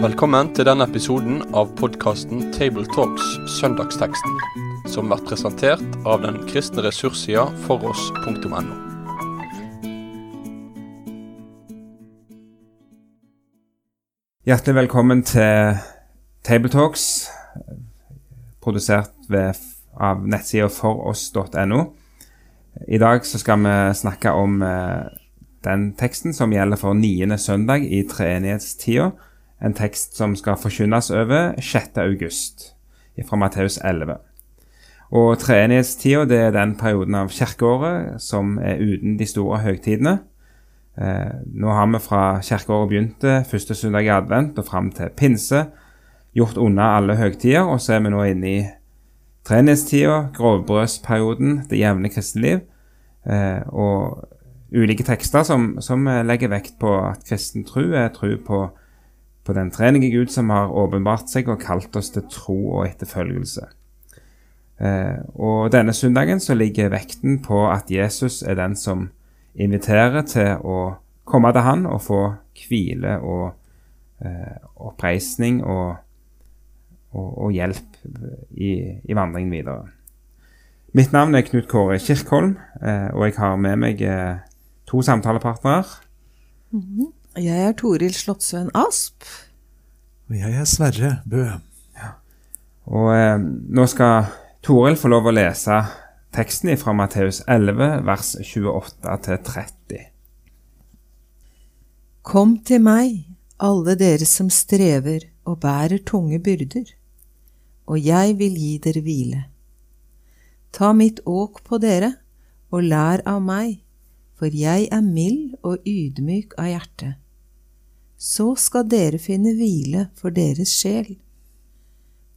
Velkommen til denne episoden av podkasten Tabletalks Søndagsteksten, som blir presentert av den kristne ressurssida foross.no. Hjertelig velkommen til Tabletalks, produsert ved, av nettsida foross.no. I dag så skal vi snakke om eh, den teksten som gjelder for niende søndag i treenighetstida. En tekst som skal forkynnes over 6. august fra Matteus 11. Og treenighetstida det er den perioden av kirkeåret som er uten de store høgtidene. Eh, nå har vi fra kirkeåret begynte, første søndag i advent og fram til pinse, gjort unna alle høgtider, og så er vi nå inne i treenighetstida, grovbrødsperioden, det jevne kristenliv, eh, og ulike tekster som, som, legger vekt på at kristen tro er tro på, på den trenige Gud som har åpenbart seg og kalt oss til tro og etterfølgelse. Eh, og denne søndagen så ligger vekten på at Jesus er den som inviterer til å komme til han og få hvile og eh, oppreisning og, og, og hjelp i, i, vandringen videre. Mitt navn er Knut Kåre Kirkholm, eh, og jeg har med meg eh, to samtalepartnere. Mm -hmm. Jeg er Toril Slottsveen Asp. Og jeg er Sverre Bø. Ja. Og eh, nå skal Toril få lov å lese teksten fra Matteus 11, vers 28-30. Kom til meg, alle dere som strever og bærer tunge byrder, og jeg vil gi dere hvile. Ta mitt åk på dere og lær av meg for jeg er mild og ydmyk av hjerte. Så skal dere finne hvile for deres sjel.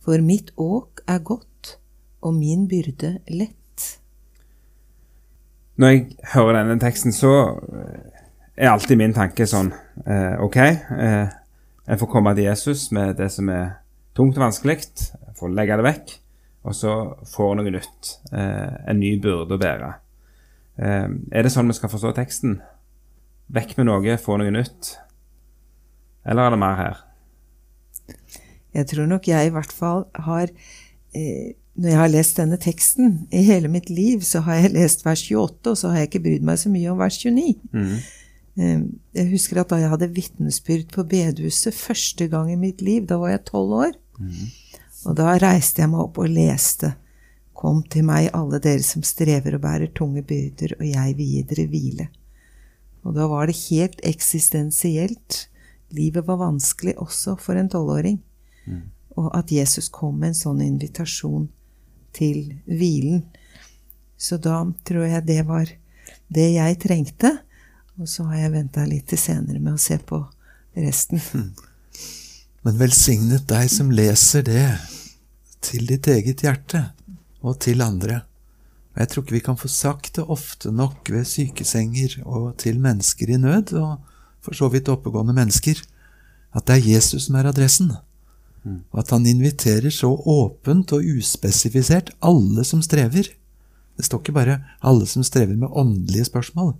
For mitt åk er godt, og min byrde lett. Når jeg hører denne teksten, så er alltid min tanke sånn eh, OK, eh, jeg får komme til Jesus med det som er tungt og vanskelig, får legge det vekk, og så får noe nytt. Eh, en ny byrde å bære. Eh, er det sånn vi skal forstå teksten? Vekk med noe, få noe nytt? Eller er det mer her? Jeg tror nok jeg i hvert fall har eh, Når jeg har lest denne teksten i hele mitt liv, så har jeg lest vers 28, og så har jeg ikke brydd meg så mye om vers 29. Mm. Eh, jeg husker at da jeg hadde vitnesbyrd på bedehuset første gang i mitt liv, da var jeg tolv år. Mm. Og da reiste jeg meg opp og leste Kom til meg, alle dere som strever og bærer tunge byrder, og jeg vil gi dere hvile. Og da var det helt eksistensielt. Livet var vanskelig også for en tolvåring. Mm. Og at Jesus kom med en sånn invitasjon til hvilen. Så da tror jeg det var det jeg trengte. Og så har jeg venta litt til senere med å se på resten. Mm. Men velsignet deg som leser det til ditt eget hjerte og til andre. Og jeg tror ikke vi kan få sagt det ofte nok ved sykesenger og til mennesker i nød, og for så vidt oppegående mennesker, at det er Jesus som er adressen. Mm. Og at han inviterer så åpent og uspesifisert alle som strever. Det står ikke bare 'alle som strever med åndelige spørsmål',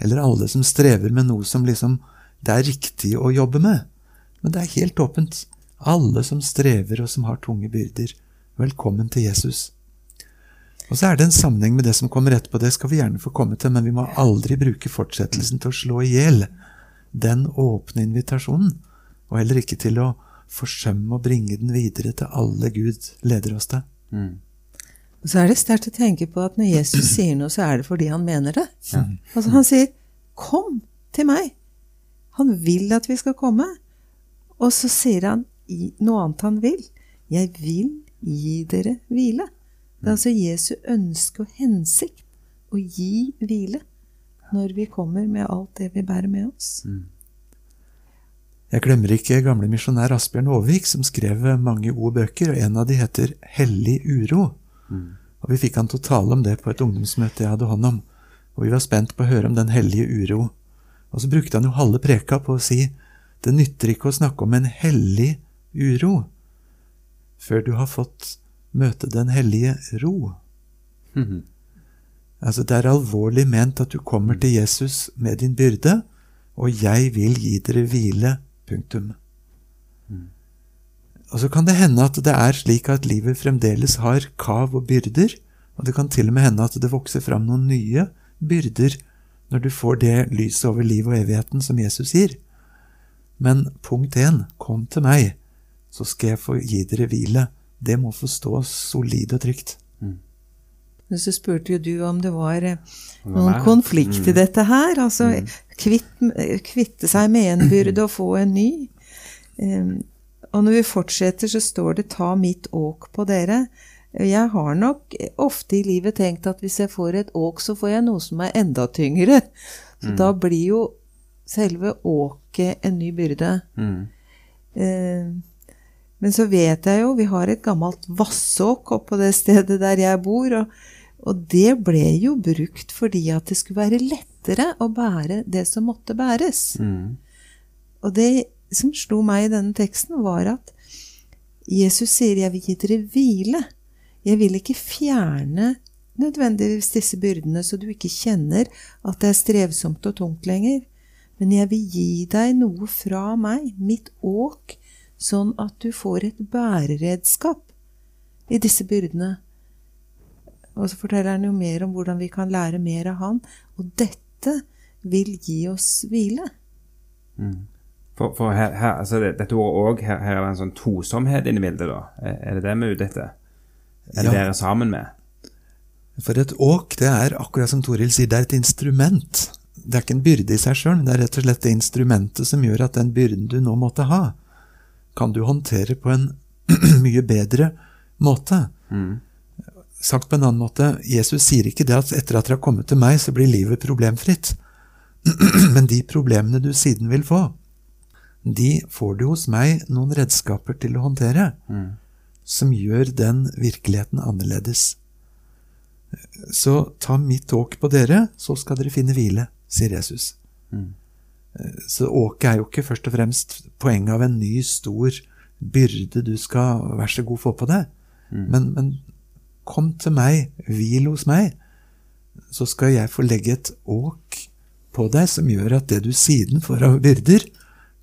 eller 'alle som strever med noe som liksom det er riktig å jobbe med'. Men det er helt åpent. Alle som strever og som har tunge byrder. Velkommen til Jesus. Og så er det en sammenheng med det som kommer etterpå. Det skal vi gjerne få komme til, men vi må aldri bruke fortsettelsen til å slå i hjel den åpne invitasjonen, og heller ikke til å forsømme å bringe den videre til alle Gud leder oss til. Mm. Og så er det sterkt å tenke på at når Jesus sier noe, så er det fordi han mener det. Ja. Altså Han sier 'kom til meg'. Han vil at vi skal komme. Og så sier han noe annet han vil. 'Jeg vil gi dere hvile'. Det er altså Jesu ønske og hensikt å gi hvile når vi kommer med alt det vi bærer med oss. Mm. Jeg glemmer ikke gamle misjonær Asbjørn Aavik, som skrev mange gode bøker, og en av de heter Hellig uro. Mm. Og Vi fikk han til å tale om det på et ungdomsmøte jeg hadde hånd om, og vi var spent på å høre om den hellige uro. Og så brukte han jo halve preka på å si det nytter ikke å snakke om en hellig uro før du har fått møte den hellige ro. Mm -hmm. Altså, det er alvorlig ment at du kommer til Jesus med din byrde, og jeg vil gi dere hvile. Punktum. Og så kan det hende at det er slik at livet fremdeles har kav og byrder, og det kan til og med hende at det vokser fram noen nye byrder når du får det lyset over livet og evigheten som Jesus gir. Men punkt én, kom til meg, så skal jeg få gi dere hvile. Det må få stå solid og trygt. Mm. så spurte jo du om det var eh, det noen mer. konflikt i Mm. dette her. Altså kvitt, kvitte seg med en byrde og få en ny. Um, og når vi fortsetter, så står det 'ta mitt åk på dere'. Jeg har nok ofte i livet tenkt at hvis jeg får et åk, så får jeg noe som er enda tyngre. Så da blir jo selve åket en ny byrde. Mm. Eh, Men så vet jeg jo, vi har et gammelt vassåk oppå det stedet der jeg bor, og, og det ble jo brukt fordi at det skulle være lettere å bære det som måtte bæres. Mm. Og det som slo meg i denne teksten, var at Jesus sier 'jeg vil gi dere hvile'. Jeg vil ikke fjerne nødvendigvis disse byrdene, så du ikke kjenner at det er strevsomt og tungt lenger. Men jeg vil gi deg noe fra meg, mitt åk, sånn at du får et bæreredskap i disse byrdene. Og så forteller han jo mer om hvordan vi kan lære mer av han. Og dette vil gi oss hvile. For, for her, her, altså det, dette ordet òg, her, her er det en sånn tosomhet inne i bildet, da. Er, er det det vi er ute etter? Er det Ja. dere sammen med? For et åk, det er akkurat som Toril sier, det er et instrument. Det er ikke en byrde i seg sjøl, det er rett og slett det instrumentet som gjør at den byrden du nå måtte ha, kan du håndtere på en mye bedre måte. Sagt på en annen måte, Jesus sier ikke det at etter at dere har kommet til meg, så blir livet problemfritt. Men de problemene du siden vil få, de får du hos meg noen redskaper til å håndtere, som gjør den virkeligheten annerledes. Så ta mitt åk på dere, så skal dere finne hvile, sier Jesus. Mm. Så åket er jo ikke først og fremst poenget av en ny, stor byrde du skal vær så god få på deg. Men, men kom til meg, hvil hos meg, så skal jeg få legge et åk på deg som gjør at det du siden får av byrder,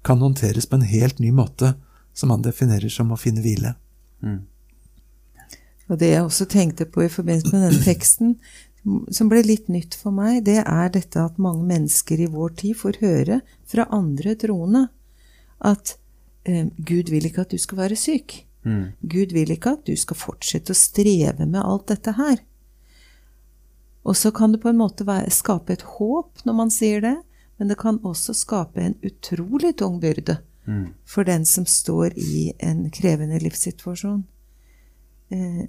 kan håndteres på en helt ny måte, som han definerer som å finne hvile. Og det jeg også tenkte på i forbindelse med denne teksten, som ble litt nytt for meg, det er dette at mange mennesker i vår tid får høre fra andre troende at eh, Gud vil ikke at du skal være syk. Gud vil ikke at du skal fortsette å streve med alt dette her. Og så kan det på en måte være, skape et håp når man sier det, men det kan også skape en utrolig tung byrde for den som står i en krevende livssituasjon. Eh,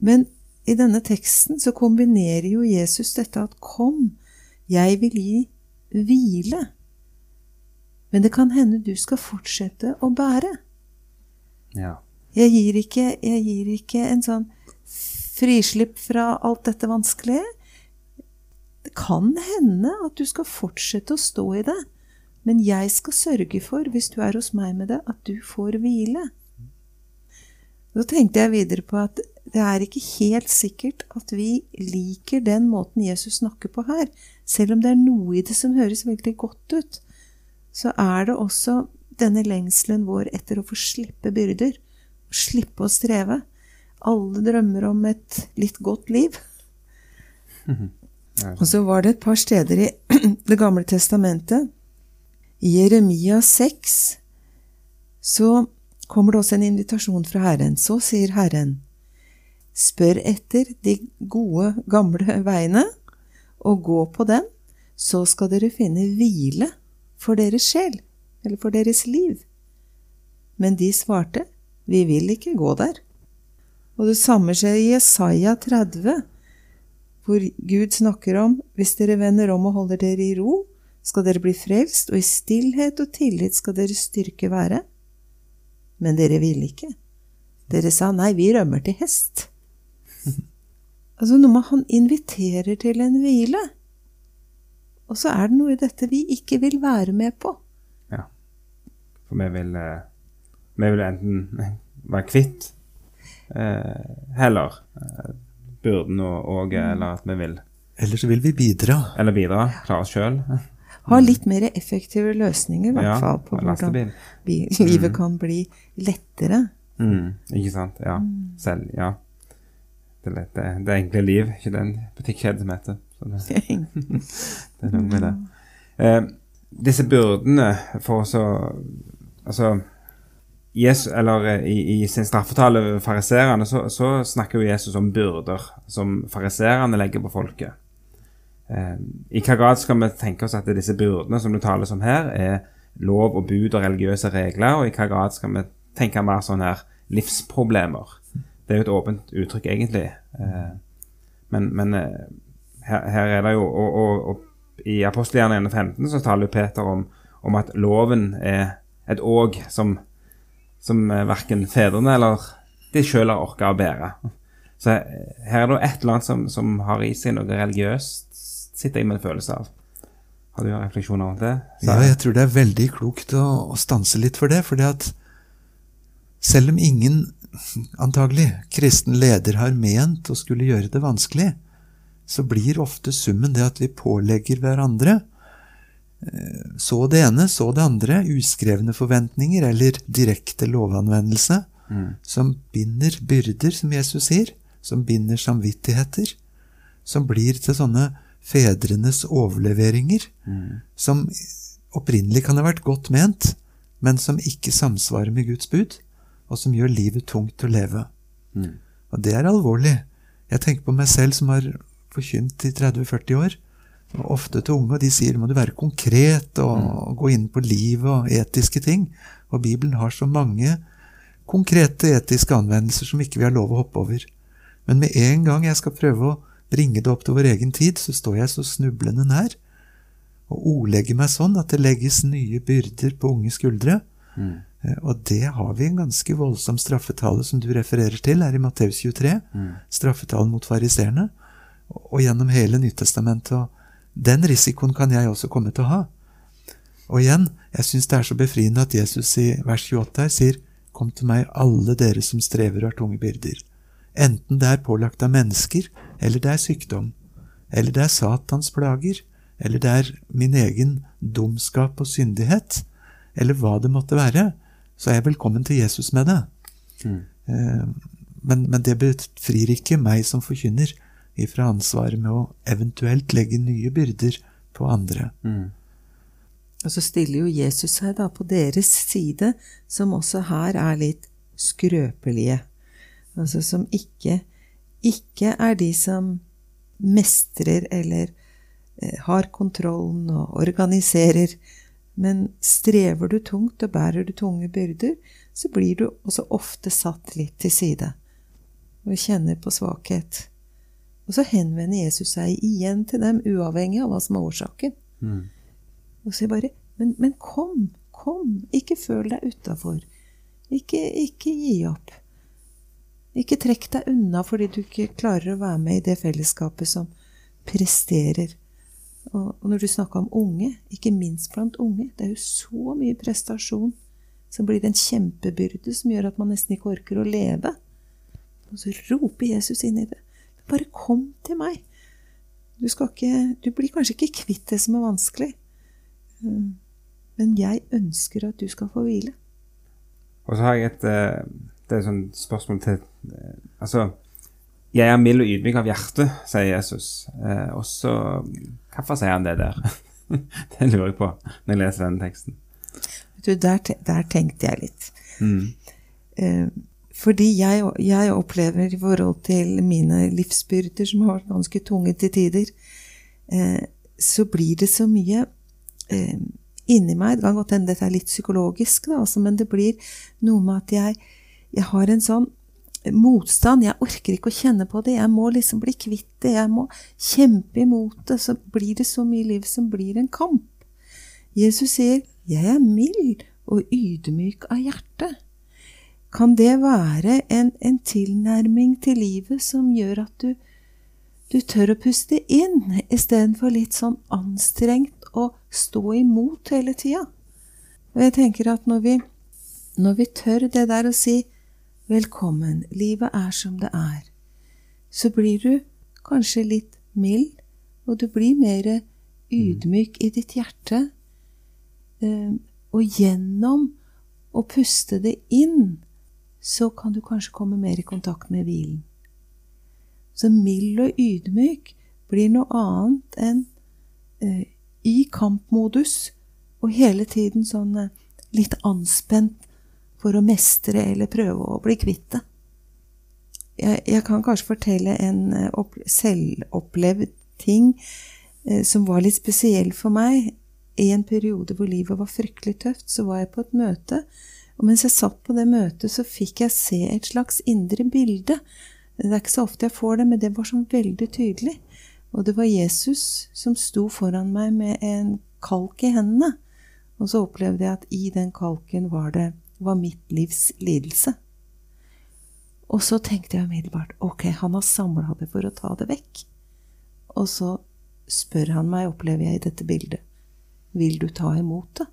Men i denne teksten så kombinerer jo Jesus dette at 'kom, jeg vil gi hvile'. Men det kan hende du skal fortsette å bære. Ja. Jeg gir ikke, jeg gir ikke en sånn frislipp fra alt dette vanskelige. Det kan hende at du skal fortsette å stå i det, men jeg skal sørge for, hvis du er hos meg med det, at du får hvile. Så tenkte jeg videre på at det er ikke helt sikkert at vi liker den måten Jesus snakker på her. Selv om det er noe i det som høres veldig godt ut, så er det også denne lengselen vår etter å få slippe byrder, slippe å streve. Alle drømmer om et litt godt liv. Og så var det et par steder i Det gamle testamentet. I Jeremia 6 så kommer det også en invitasjon fra Herren. Så sier Herren, spør etter de gode, gamle veiene, og gå på dem, så skal dere finne hvile for deres sjel, eller for deres liv. Men de svarte, vi vil ikke gå der. Og det samme skjer i Jesaja 30, hvor Gud snakker om hvis dere vender om og holder dere i ro, skal dere bli frelst, og i stillhet og tillit skal deres styrke være. Men dere ville ikke. Dere sa nei, vi rømmer til hest. Altså noe med han inviterer til en hvile. Og så er det noe i dette vi ikke vil være med på. ja. For vi vil, eh, vi vil enten være kvitt eh, heller eh, byrden og, og eller at vi vil Eller så vil vi bidra. Eller bidra. Klare oss sjøl. Ha litt mer effektive løsninger, i hvert Ja, fall, på hvordan livet kan bli lettere. Mm, ikke sant. Ja. Selv, ja. Det, lett, det, det enkle liv, ikke den butikkjeden som heter. Så det, det er noe med det. Eh, disse byrdene for oss å Altså Jesus, eller eh, i, i sin straffetale over fariseerne, så, så snakker jo Jesus om byrder som fariseerne legger på folket. Eh, I hva grad skal vi tenke oss at disse byrdene som det tales om her, er lov og bud og religiøse regler, og i hva grad skal vi tenke mer sånn her livsproblemer? Det er jo et åpent uttrykk, egentlig. Eh, men men eh, her, her er det jo Og, og, og i apostelgjerningen 15 så taler jo Peter om, om at loven er et åg som, som eh, verken fedrene eller de sjøl har orka å bære. Så her er det et eller annet som, som har i seg noe religiøst, sitter jeg med en følelse av. Har du refleksjoner om det? Ja, jeg tror det er veldig klokt å, å stanse litt for det. fordi at selv om ingen, antagelig, kristen leder har ment å skulle gjøre det vanskelig, så blir ofte summen det at vi pålegger hverandre eh, så det ene, så det andre, uskrevne forventninger eller direkte lovanvendelse, som binder byrder, som Jesus sier, som binder samvittigheter, som blir til sånne fedrenes overleveringer, som opprinnelig kan ha vært godt ment, men som ikke samsvarer med Guds bud, og som gjør livet tungt å leve. Og det er alvorlig. Jeg tenker på meg selv som har forkynt i 30-40 år, og ofte til unge, og de sier må du være konkret og gå inn på livet og etiske ting. Og Bibelen har så mange konkrete etiske anvendelser som ikke vi har lov å hoppe over. Men med en gang jeg skal prøve å bringe det opp til vår egen tid, så står jeg så snublende nær, og ordlegger meg sånn at det legges nye byrder på unge skuldre. Eh, Og det har vi en ganske voldsom straffetale som du refererer til er i Matteus 23. Straffetalen mot fariseerne. Og gjennom hele Nyttestamentet. Og den risikoen kan jeg også komme til å ha. Og igjen, jeg syns det er så befriende at Jesus i vers 28 her sier Kom til meg, alle dere som strever og har tunge byrder. Enten det er pålagt av mennesker, eller det er sykdom, eller det er Satans plager, eller det er min egen dumskap og syndighet, eller hva det måtte være, så er jeg velkommen til Jesus med det. Mm. Men, men det befrir ikke meg som forkynner ifra ansvaret med å eventuelt legge nye byrder på andre. Og så stiller jo Jesus seg da på deres side, som også her er litt skrøpelige. Altså som ikke, ikke er de som mestrer eller eh, har kontrollen og organiserer. Men strever du tungt og bærer du tunge byrder, så blir du også ofte satt litt til side og kjenner på svakhet. Og så henvender Jesus seg igjen til dem, uavhengig av hva som er årsaken. Og sier bare men, men kom, kom, ikke føl deg utafor. Ikke, ikke gi opp. Ikke trekk deg unna fordi du ikke klarer å være med i det fellesskapet som presterer. Og, når du snakker om unge, ikke minst blant unge, det er jo så mye prestasjon som blir en kjempebyrde som gjør at man nesten ikke orker å leve. Og så roper Jesus inn i det. Bare kom til meg. Du, ikke, du blir kanskje ikke kvitt det som er vanskelig. Mm. Men jeg ønsker at du skal få hvile. Og så har jeg et eh, Det er et sånt spørsmål til eh, Altså Jeg er mild og ydmyk av hjerte, sier Jesus. Eh, og så Hvorfor sier han det der? det lurer jeg på når jeg leser denne teksten. Du, der, der tenkte jeg litt. Mm. Eh, fordi jeg, jeg opplever i forhold til mine livsbyrder, som har vært ganske tunge til tider, eh, så blir det så mye eh, inni meg Det kan godt hende dette er litt psykologisk, da, altså, men det blir noe med at jeg, jeg har en sånn motstand. Jeg orker ikke å kjenne på det. Jeg må liksom bli kvitt det. Jeg må kjempe imot det. Så blir det så mye liv som blir en kamp. Jesus sier, 'Jeg er mild og ydmyk av hjerte'. Kan det være en, en tilnærming til livet som gjør at du, du tør å puste inn, istedenfor litt sånn anstrengt å stå imot hele tida? Og jeg tenker at når vi, når vi tør det der å si 'velkommen, livet er som det er', så blir du kanskje litt mild og du blir mer ydmyk i ditt hjerte. Eh, og gjennom å puste det inn, så kan du kanskje komme mer i kontakt med hvilen. Så mild og ydmyk blir noe annet enn eh, i kampmodus og hele tiden sånn eh, litt anspent for å mestre eller prøve å bli kvitt det. Jeg, jeg kan kanskje fortelle en eh, opp, selvopplevd ting eh, som var litt spesiell for meg. I en periode hvor livet var fryktelig tøft, så var jeg på et møte. Og mens jeg satt på det møtet, så fikk jeg se et slags indre bilde. Det er ikke så ofte jeg får det, men det var sånn veldig tydelig. Og det var Jesus som sto foran meg med en kalk i hendene. Og så opplevde jeg at i den kalken var det var mitt livs lidelse. Og så tenkte jeg umiddelbart ok, han har samla det for å ta det vekk. Og så spør han meg, opplever jeg i dette bildet, vil du ta imot det?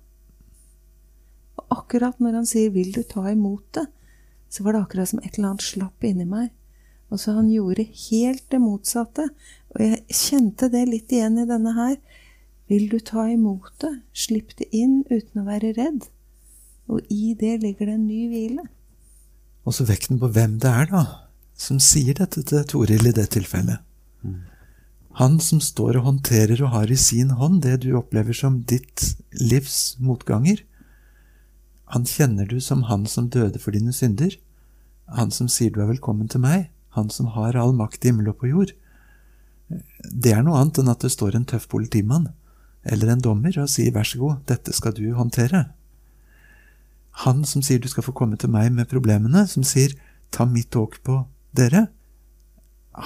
Og akkurat når han sier vil du ta imot det, så var det akkurat som et eller annet slapp inni meg. Og så han gjorde helt det motsatte. Og jeg kjente det litt igjen i denne her. Vil du ta imot det, slipp det inn uten å være redd. Og i det ligger det en ny hvile. Og så vekten på hvem det er, da, som sier dette til Toril i det tilfellet. Han som står og håndterer og har i sin hånd det du opplever som ditt livs motganger. Han kjenner du som han som døde for dine synder. Han som sier du er velkommen til meg. Han som har all makt i himmel og på jord. Det er noe annet enn at det står en tøff politimann eller en dommer og sier vær så god, dette skal du håndtere. Han som sier du skal få komme til meg med problemene, som sier ta mitt åk på dere,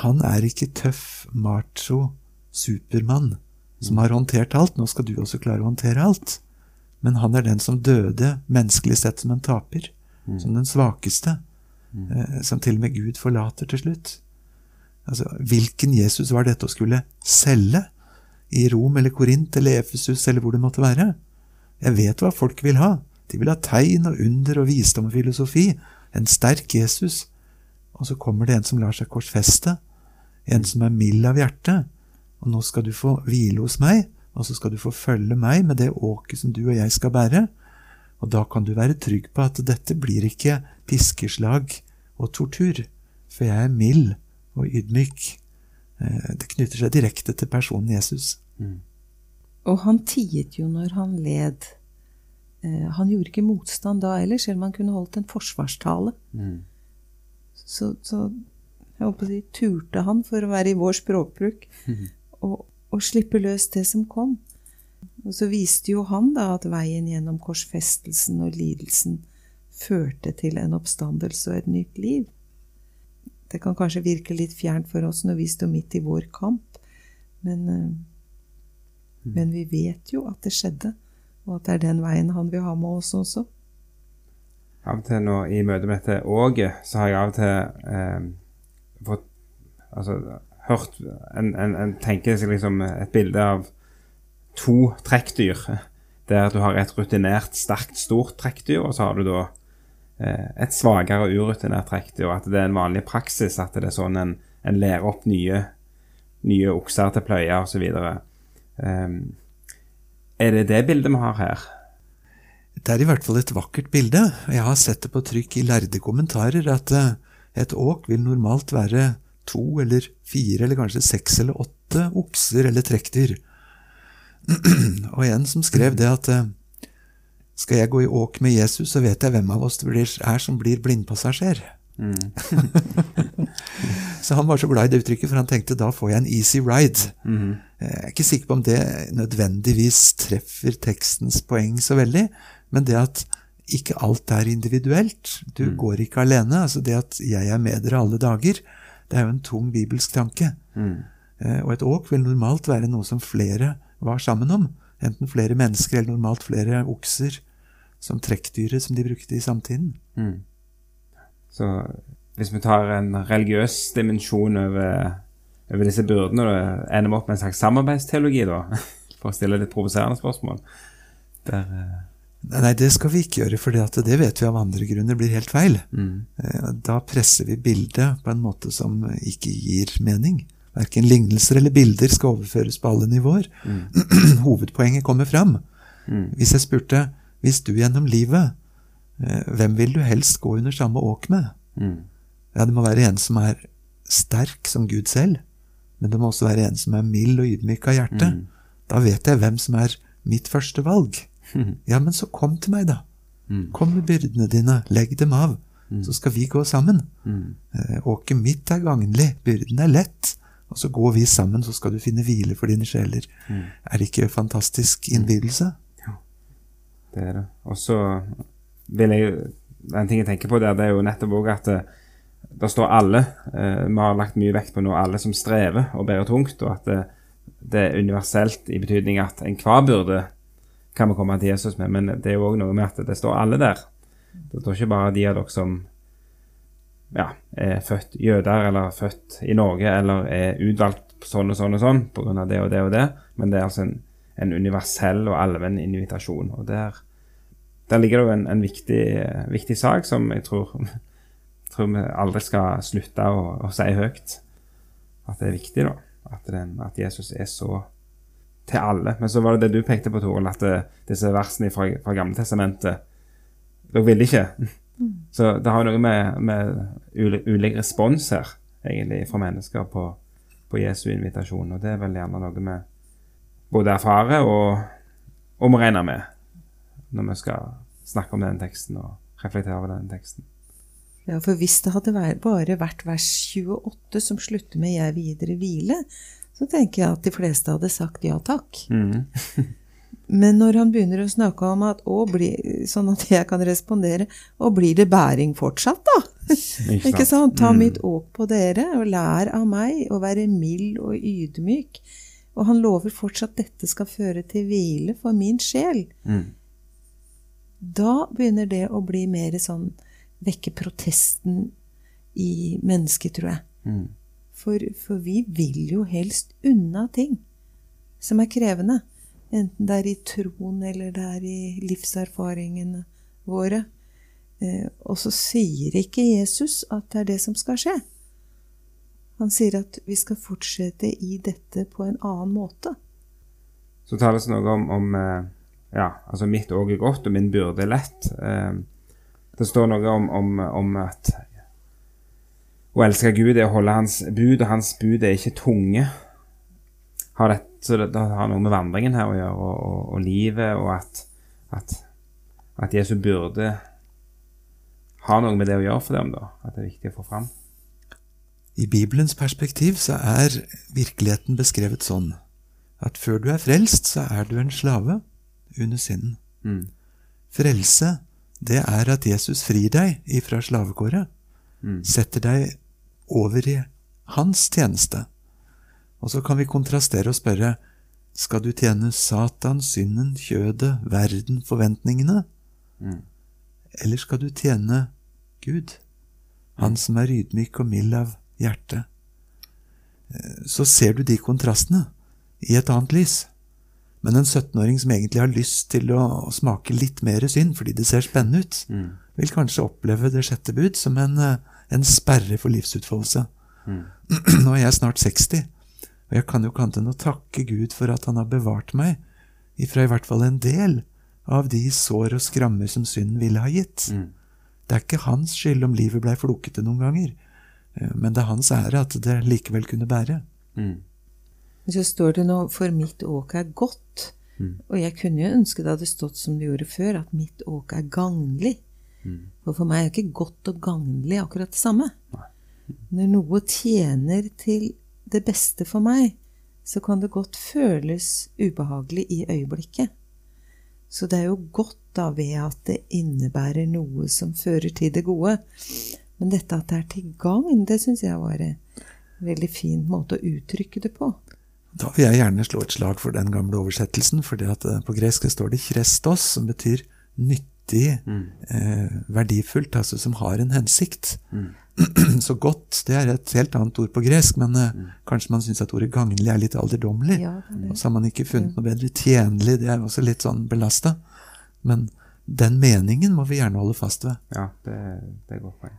han er ikke tøff, macho, supermann som har håndtert alt. Nå skal du også klare å håndtere alt. Men han er den som døde, menneskelig sett, som en taper. Som den svakeste. Eh, som til og med Gud forlater til slutt. Altså, hvilken Jesus var dette å skulle selge? I Rom eller Korint eller Efesus eller hvor det måtte være? Jeg vet hva folk vil ha. De vil ha tegn og under og visdom og filosofi. En sterk Jesus. Og så kommer det en som lar seg korsfeste. En som er mild av hjerte. Og nå skal du få hvile hos meg, og så skal du få følge meg med det åket som du og jeg skal bære. Og da kan du være trygg på at dette blir ikke piskeslag og tortur, for jeg er mild og ydmyk. Eh, Det knytter seg direkte til personen Jesus. Og han tiet jo når han led. Eh, han gjorde ikke motstand da heller, selv om han kunne holdt en forsvarstale. Så, så jeg håper å si, turte han, for å være i vår språkbruk, og, og slippe løs det som kom. Og så viste jo han da at veien gjennom korsfestelsen og lidelsen førte til en oppstandelse og et nytt liv. Det kan kanskje virke litt fjernt for oss når vi står midt i vår kamp, men, mm. men vi vet jo at det skjedde, og at det er den veien han vil ha med oss også. Av og til nå i møte med dette åget, så har jeg av og til eh, fått Altså hørt En, en, en tenker seg liksom et bilde av to trekkdyr. Der du har et rutinert, sterkt, stort trekkdyr, og så har du da eh, et svakere, urutinert trekkdyr. At det er en vanlig praksis at det er sånn en, en lærer opp nye, nye okser til pløye osv. Um, er det det bildet vi har her? Det er i hvert fall et vakkert bilde. Jeg har sett det på trykk i lærde kommentarer at eh, et åk vil normalt være to eller fire eller kanskje seks eller åtte okser eller trekkdyr. Og en som skrev det at eh, skal jeg gå i åk med Jesus, så vet jeg hvem av oss det er som blir blindpassasjer. så han var så glad i det uttrykket, for han tenkte da får jeg en easy ride. Jeg er ikke sikker på om det nødvendigvis treffer tekstens poeng så veldig, men det at ikke alt er individuelt. Du går ikke alene. altså Det at 'jeg er med dere alle dager', det er jo en tung bibelsk tanke. Mm. Og et åk vil normalt være noe som flere var sammen om. Enten flere mennesker eller normalt flere okser som trekkdyret som de brukte i samtiden. Så hvis vi tar en religiøs dimensjon over, over disse byrdene, og ender vi opp med en slags samarbeidsteologi, da? For å stille litt provoserende spørsmål. Der, eh, Nei, det skal vi ikke gjøre, for det vet vi av andre grunner blir helt feil. mm, Eh, Da presser vi bildet på en måte som ikke gir mening. Verken lignelser eller bilder skal overføres på alle nivåer. Hovedpoenget kommer fram. Hvis jeg spurte hvis du gjennom livet, eh, hvem vil du helst gå under samme åk med? Ja, det må være en som er sterk som Gud selv, men det må også være en som er mild og ydmyk av hjerte. Da vet jeg hvem som er mitt første valg. Ja, men så kom til meg, da. Kom med byrdene dine, legg dem av, så skal vi gå sammen. Eh, Åket mitt er gagnlig, byrden er lett, og så går vi sammen, så skal du finne hvile for dine sjeler. Er det ikke fantastisk innbydelse? Det er det. Og så vil jeg jo En ting jeg tenker på der, det er jo nettopp òg at det, står alle. Eh, vi har lagt mye vekt på nå alle som strever og bærer tungt, og at det, det er universelt i betydning at enhver byrde kan vi komme til Jesus med, men det er jo òg noe med at det står alle der. Det står ikke bare de av dere som ja, er født jøder eller født i Norge eller er utvalgt sånn og sånn og sånn pga. det og det og det, men det er altså en, en universell og allmenn invitasjon. Og der, der ligger det jo en, en viktig, viktig sak som jeg tror, tror vi aldri skal slutte å, å si høyt. At det er viktig, da. At, den, at Jesus er så til alle. Men så var det det du pekte på, Toril, at det, disse versene fra, fra Gamle Testamentet Dere ville ikke. Så det har noe med, med uli- ulik respons her, egentlig, fra mennesker på, på Jesu invitasjon. Og det er vel gjerne noe vi både erfarer og, og må regne med når vi skal snakke om den teksten og reflektere over den teksten. Ja, for hvis det hadde bare vært vers 28 som slutter med 'jeg videre hvile', så tenker jeg at de fleste hadde sagt ja takk. Men når han begynner å snakke om at å, bli, sånn at jeg kan respondere Og blir det bæring fortsatt, da? Ikke sant? Ta mitt åk på dere, og lær av meg å være mild og ydmyk. Og han lover fortsatt dette skal føre til hvile for min sjel. Da begynner det å bli mer sånn Vekke protesten i mennesket, tror jeg. For, for vi vil jo helst unna ting som er krevende. Enten det er i troen eller det er i livserfaringene våre. Eh, og så sier ikke Jesus at det er det som skal skje. Han sier at vi skal fortsette i dette på en annen måte. Så tales det noe om, om eh, ja, altså mitt åg er godt, og min byrde er lett. Eh, Det står noe om, om, om at å elske Gud er å holde Hans bud, og Hans bud er ikke tunge. Har det, så det, det har noe med vandringen her å gjøre, og, og, og livet, og at, at, at Jesu burde ha noe med det å gjøre for dem, da. At det er viktig å få fram. I Bibelens perspektiv så er virkeligheten beskrevet sånn at før du er frelst, så er du en slave under synden. Mm. Frelse, det er at Jesus frir deg ifra slavekåret. Setter deg over i hans tjeneste. Og så kan vi kontrastere og spørre skal du tjene Satan, synden, kjødet, verden, forventningene? Eller skal du tjene Gud, han som er ydmyk og mild av hjerte? Eh, Så ser du de kontrastene i et annet lys. Men en 17-åring som egentlig har lyst til å smake litt mer synd fordi det ser spennende ut, vil kanskje oppleve det sjette bud som en, eh, en sperre for livsutfoldelse. Nå er jeg snart 60, og jeg kan jo enn å takke Gud for at han har bevart meg ifra i hvert fall en del av de sår og skrammer som synden ville ha gitt. Det er ikke hans skyld om livet blei flokete noen ganger, eh, men det er hans ære at det likevel kunne bære. Men så står det nå 'for mitt åk er godt'. Og jeg kunne jo ønske det hadde stått som det gjorde før, at mitt åk er gagnlig. For for meg er ikke godt og gagnlig akkurat det samme. Når noe tjener til det beste for meg, så kan det godt føles ubehagelig i øyeblikket. Så det er jo godt da ved at det innebærer noe som fører til det gode. Men dette at det er til gagn, det syns jeg var en veldig fin måte å uttrykke det på. Da vil jeg gjerne slå et slag for den gamle oversettelsen, for på gresk står det 'krestos', som betyr nyttig, eh, verdifullt, altså som har en hensikt. Så godt, det er et helt annet ord på gresk, men eh, kanskje man syns at ordet 'gagnlig' er litt alderdommelig. Ja, er. Og så har man ikke funnet noe bedre. 'Tjenlig' det er også litt sånn belasta. Men den meningen må vi gjerne holde fast ved. Ja, det, det er et godt poeng.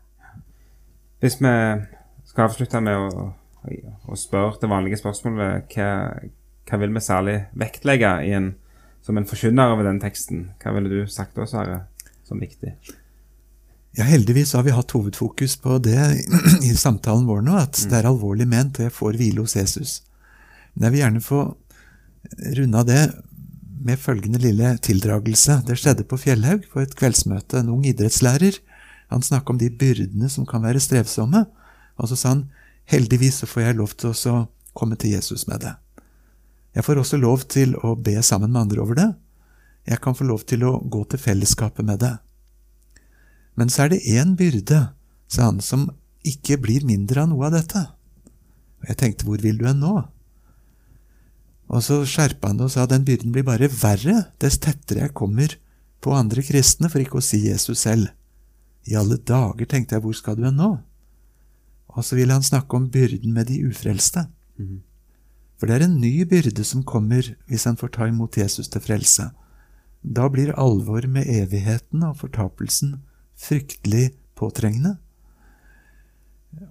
Hvis vi skal avslutte med å og spør det vanlige spørsmålet hva, hva vil vi særlig vektlegge en, som en forkynner over den teksten? Hva ville du sagt da, Sverre, som viktig? Ja, Heldigvis har vi hatt hovedfokus på det i samtalen vår nå, at det er alvorlig ment, jeg får hvile hos Jesus. Men jeg vil gjerne få av det med følgende lille tildragelse. Det skjedde på Fjellhaug på et kveldsmøte. En ung idrettslærer. Han snakka om de byrdene som kan være strevsomme. Og så sa han heldigvis så får jeg lov til å komme til Jesus med det. Jeg får også lov til å be sammen med andre over det. Jeg kan få lov til å gå til fellesskapet med det. Men så er det én byrde, sa han, som ikke blir mindre av noe av dette. Og jeg tenkte, hvor vil du hen nå? Og så skjerpa han det og sa den byrden blir bare verre dess tettere jeg kommer på andre kristne, for ikke å si Jesus selv. I alle dager, tenkte jeg, hvor skal du hen nå? Og så vil han snakke om byrden med de ufrelste. Mm. For det er en ny byrde som kommer hvis en får ta imot Jesus til frelse. Da blir alvor med evigheten og fortapelsen fryktelig påtrengende.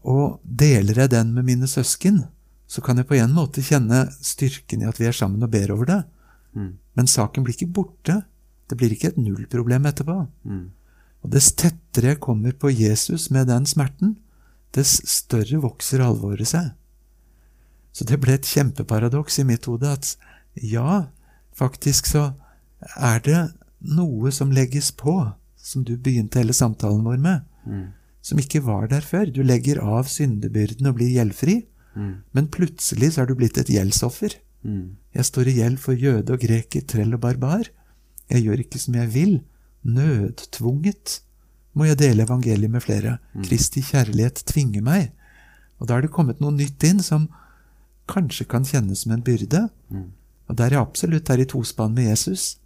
Og deler jeg den med mine søsken, så kan jeg på en måte kjenne styrken i at vi er sammen og ber over det. Mm. Men saken blir ikke borte. Det blir ikke et nullproblem etterpå. Mm. Og dess tettere jeg kommer på Jesus med den smerten, dess større vokser alvoret seg. Så det ble et kjempeparadoks i mitt hode at ja, faktisk så er det noe som legges på, som du begynte hele samtalen vår med, Mm. som ikke var der før. Du legger av syndebyrden og blir gjeldfri, Mm. men plutselig så er du blitt et gjeldsoffer. Mm. Jeg står i gjeld for jøde og greker, trell og barbar. Jeg gjør ikke som jeg vil. Nødtvunget må jeg dele evangeliet med flere. Kristi kjærlighet tvinger meg. Og da er det kommet noe nytt inn som kanskje kan kjennes som en byrde. Mm. Og der er jeg absolutt der i tospann med Jesus.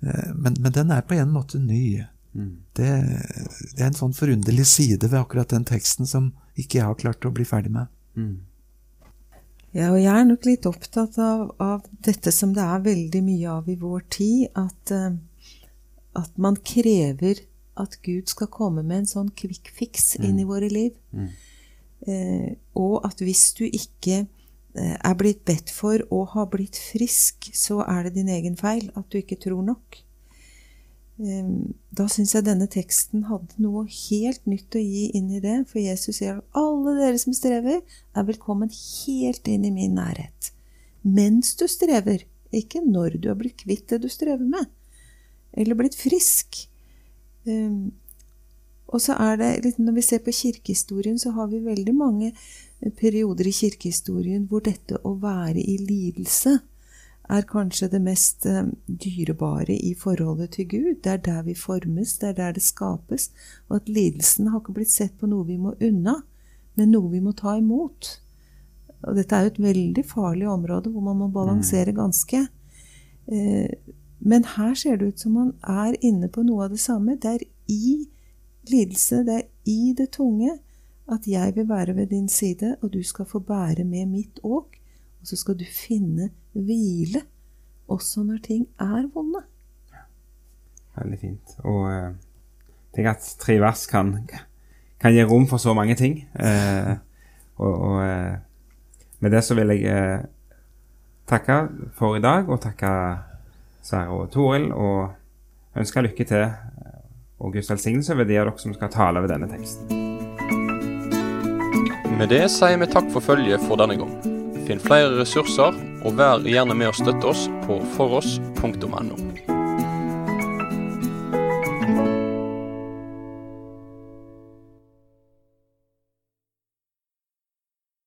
Eh, Men, men den er på en måte ny. Mm. Det, det er en sånn forunderlig side ved akkurat den teksten som ikke jeg har klart å bli ferdig med. Mm. Ja, og jeg er nok litt opptatt av, av dette som det er veldig mye av i vår tid, at, eh, at man krever at Gud skal komme med en sånn quick fix inn i våre liv. Mm. Eh, og at hvis du ikke eh, er blitt bedt for og har blitt frisk, så er det din egen feil at du ikke tror nok. Eh, da syns jeg denne teksten hadde noe helt nytt å gi inn i det, for Jesus sier at alle dere som strever, er velkommen helt inn i min nærhet. Mens du strever, ikke når du har blitt kvitt det du strever med, eller blitt frisk. Um, og så er det, Når vi ser på kirkehistorien, så har vi veldig mange eh, perioder i kirkehistorien hvor dette å være i lidelse er kanskje det mest eh, dyrebare i forholdet til Gud. Det er der vi formes, det er der det skapes. Og at lidelsen har ikke blitt sett på noe vi må unna, men noe vi må ta imot. Og dette er jo et veldig farlig område hvor man må balansere ganske. Eh, men her ser det ut som man er inne på noe av det samme. Det er i lidelse, det er i det tunge, at jeg vil være ved din side, og du skal få bære med mitt åk. Og så skal du finne hvile, også når ting er vonde. Veldig fint. Og eh, jeg tenker at tre vers kan, kan gi rom for så mange ting. Eh, og og eh, med det så vil jeg eh, takke for i dag, og takke Sverre og Toril, og ønsker lykke til eh, og Guds velsignelse over de av dere som skal tale ved denne teksten. Med det sier vi takk for følget for denne gang. Finn flere ressurser, og vær gjerne med å støtte oss på foross.no.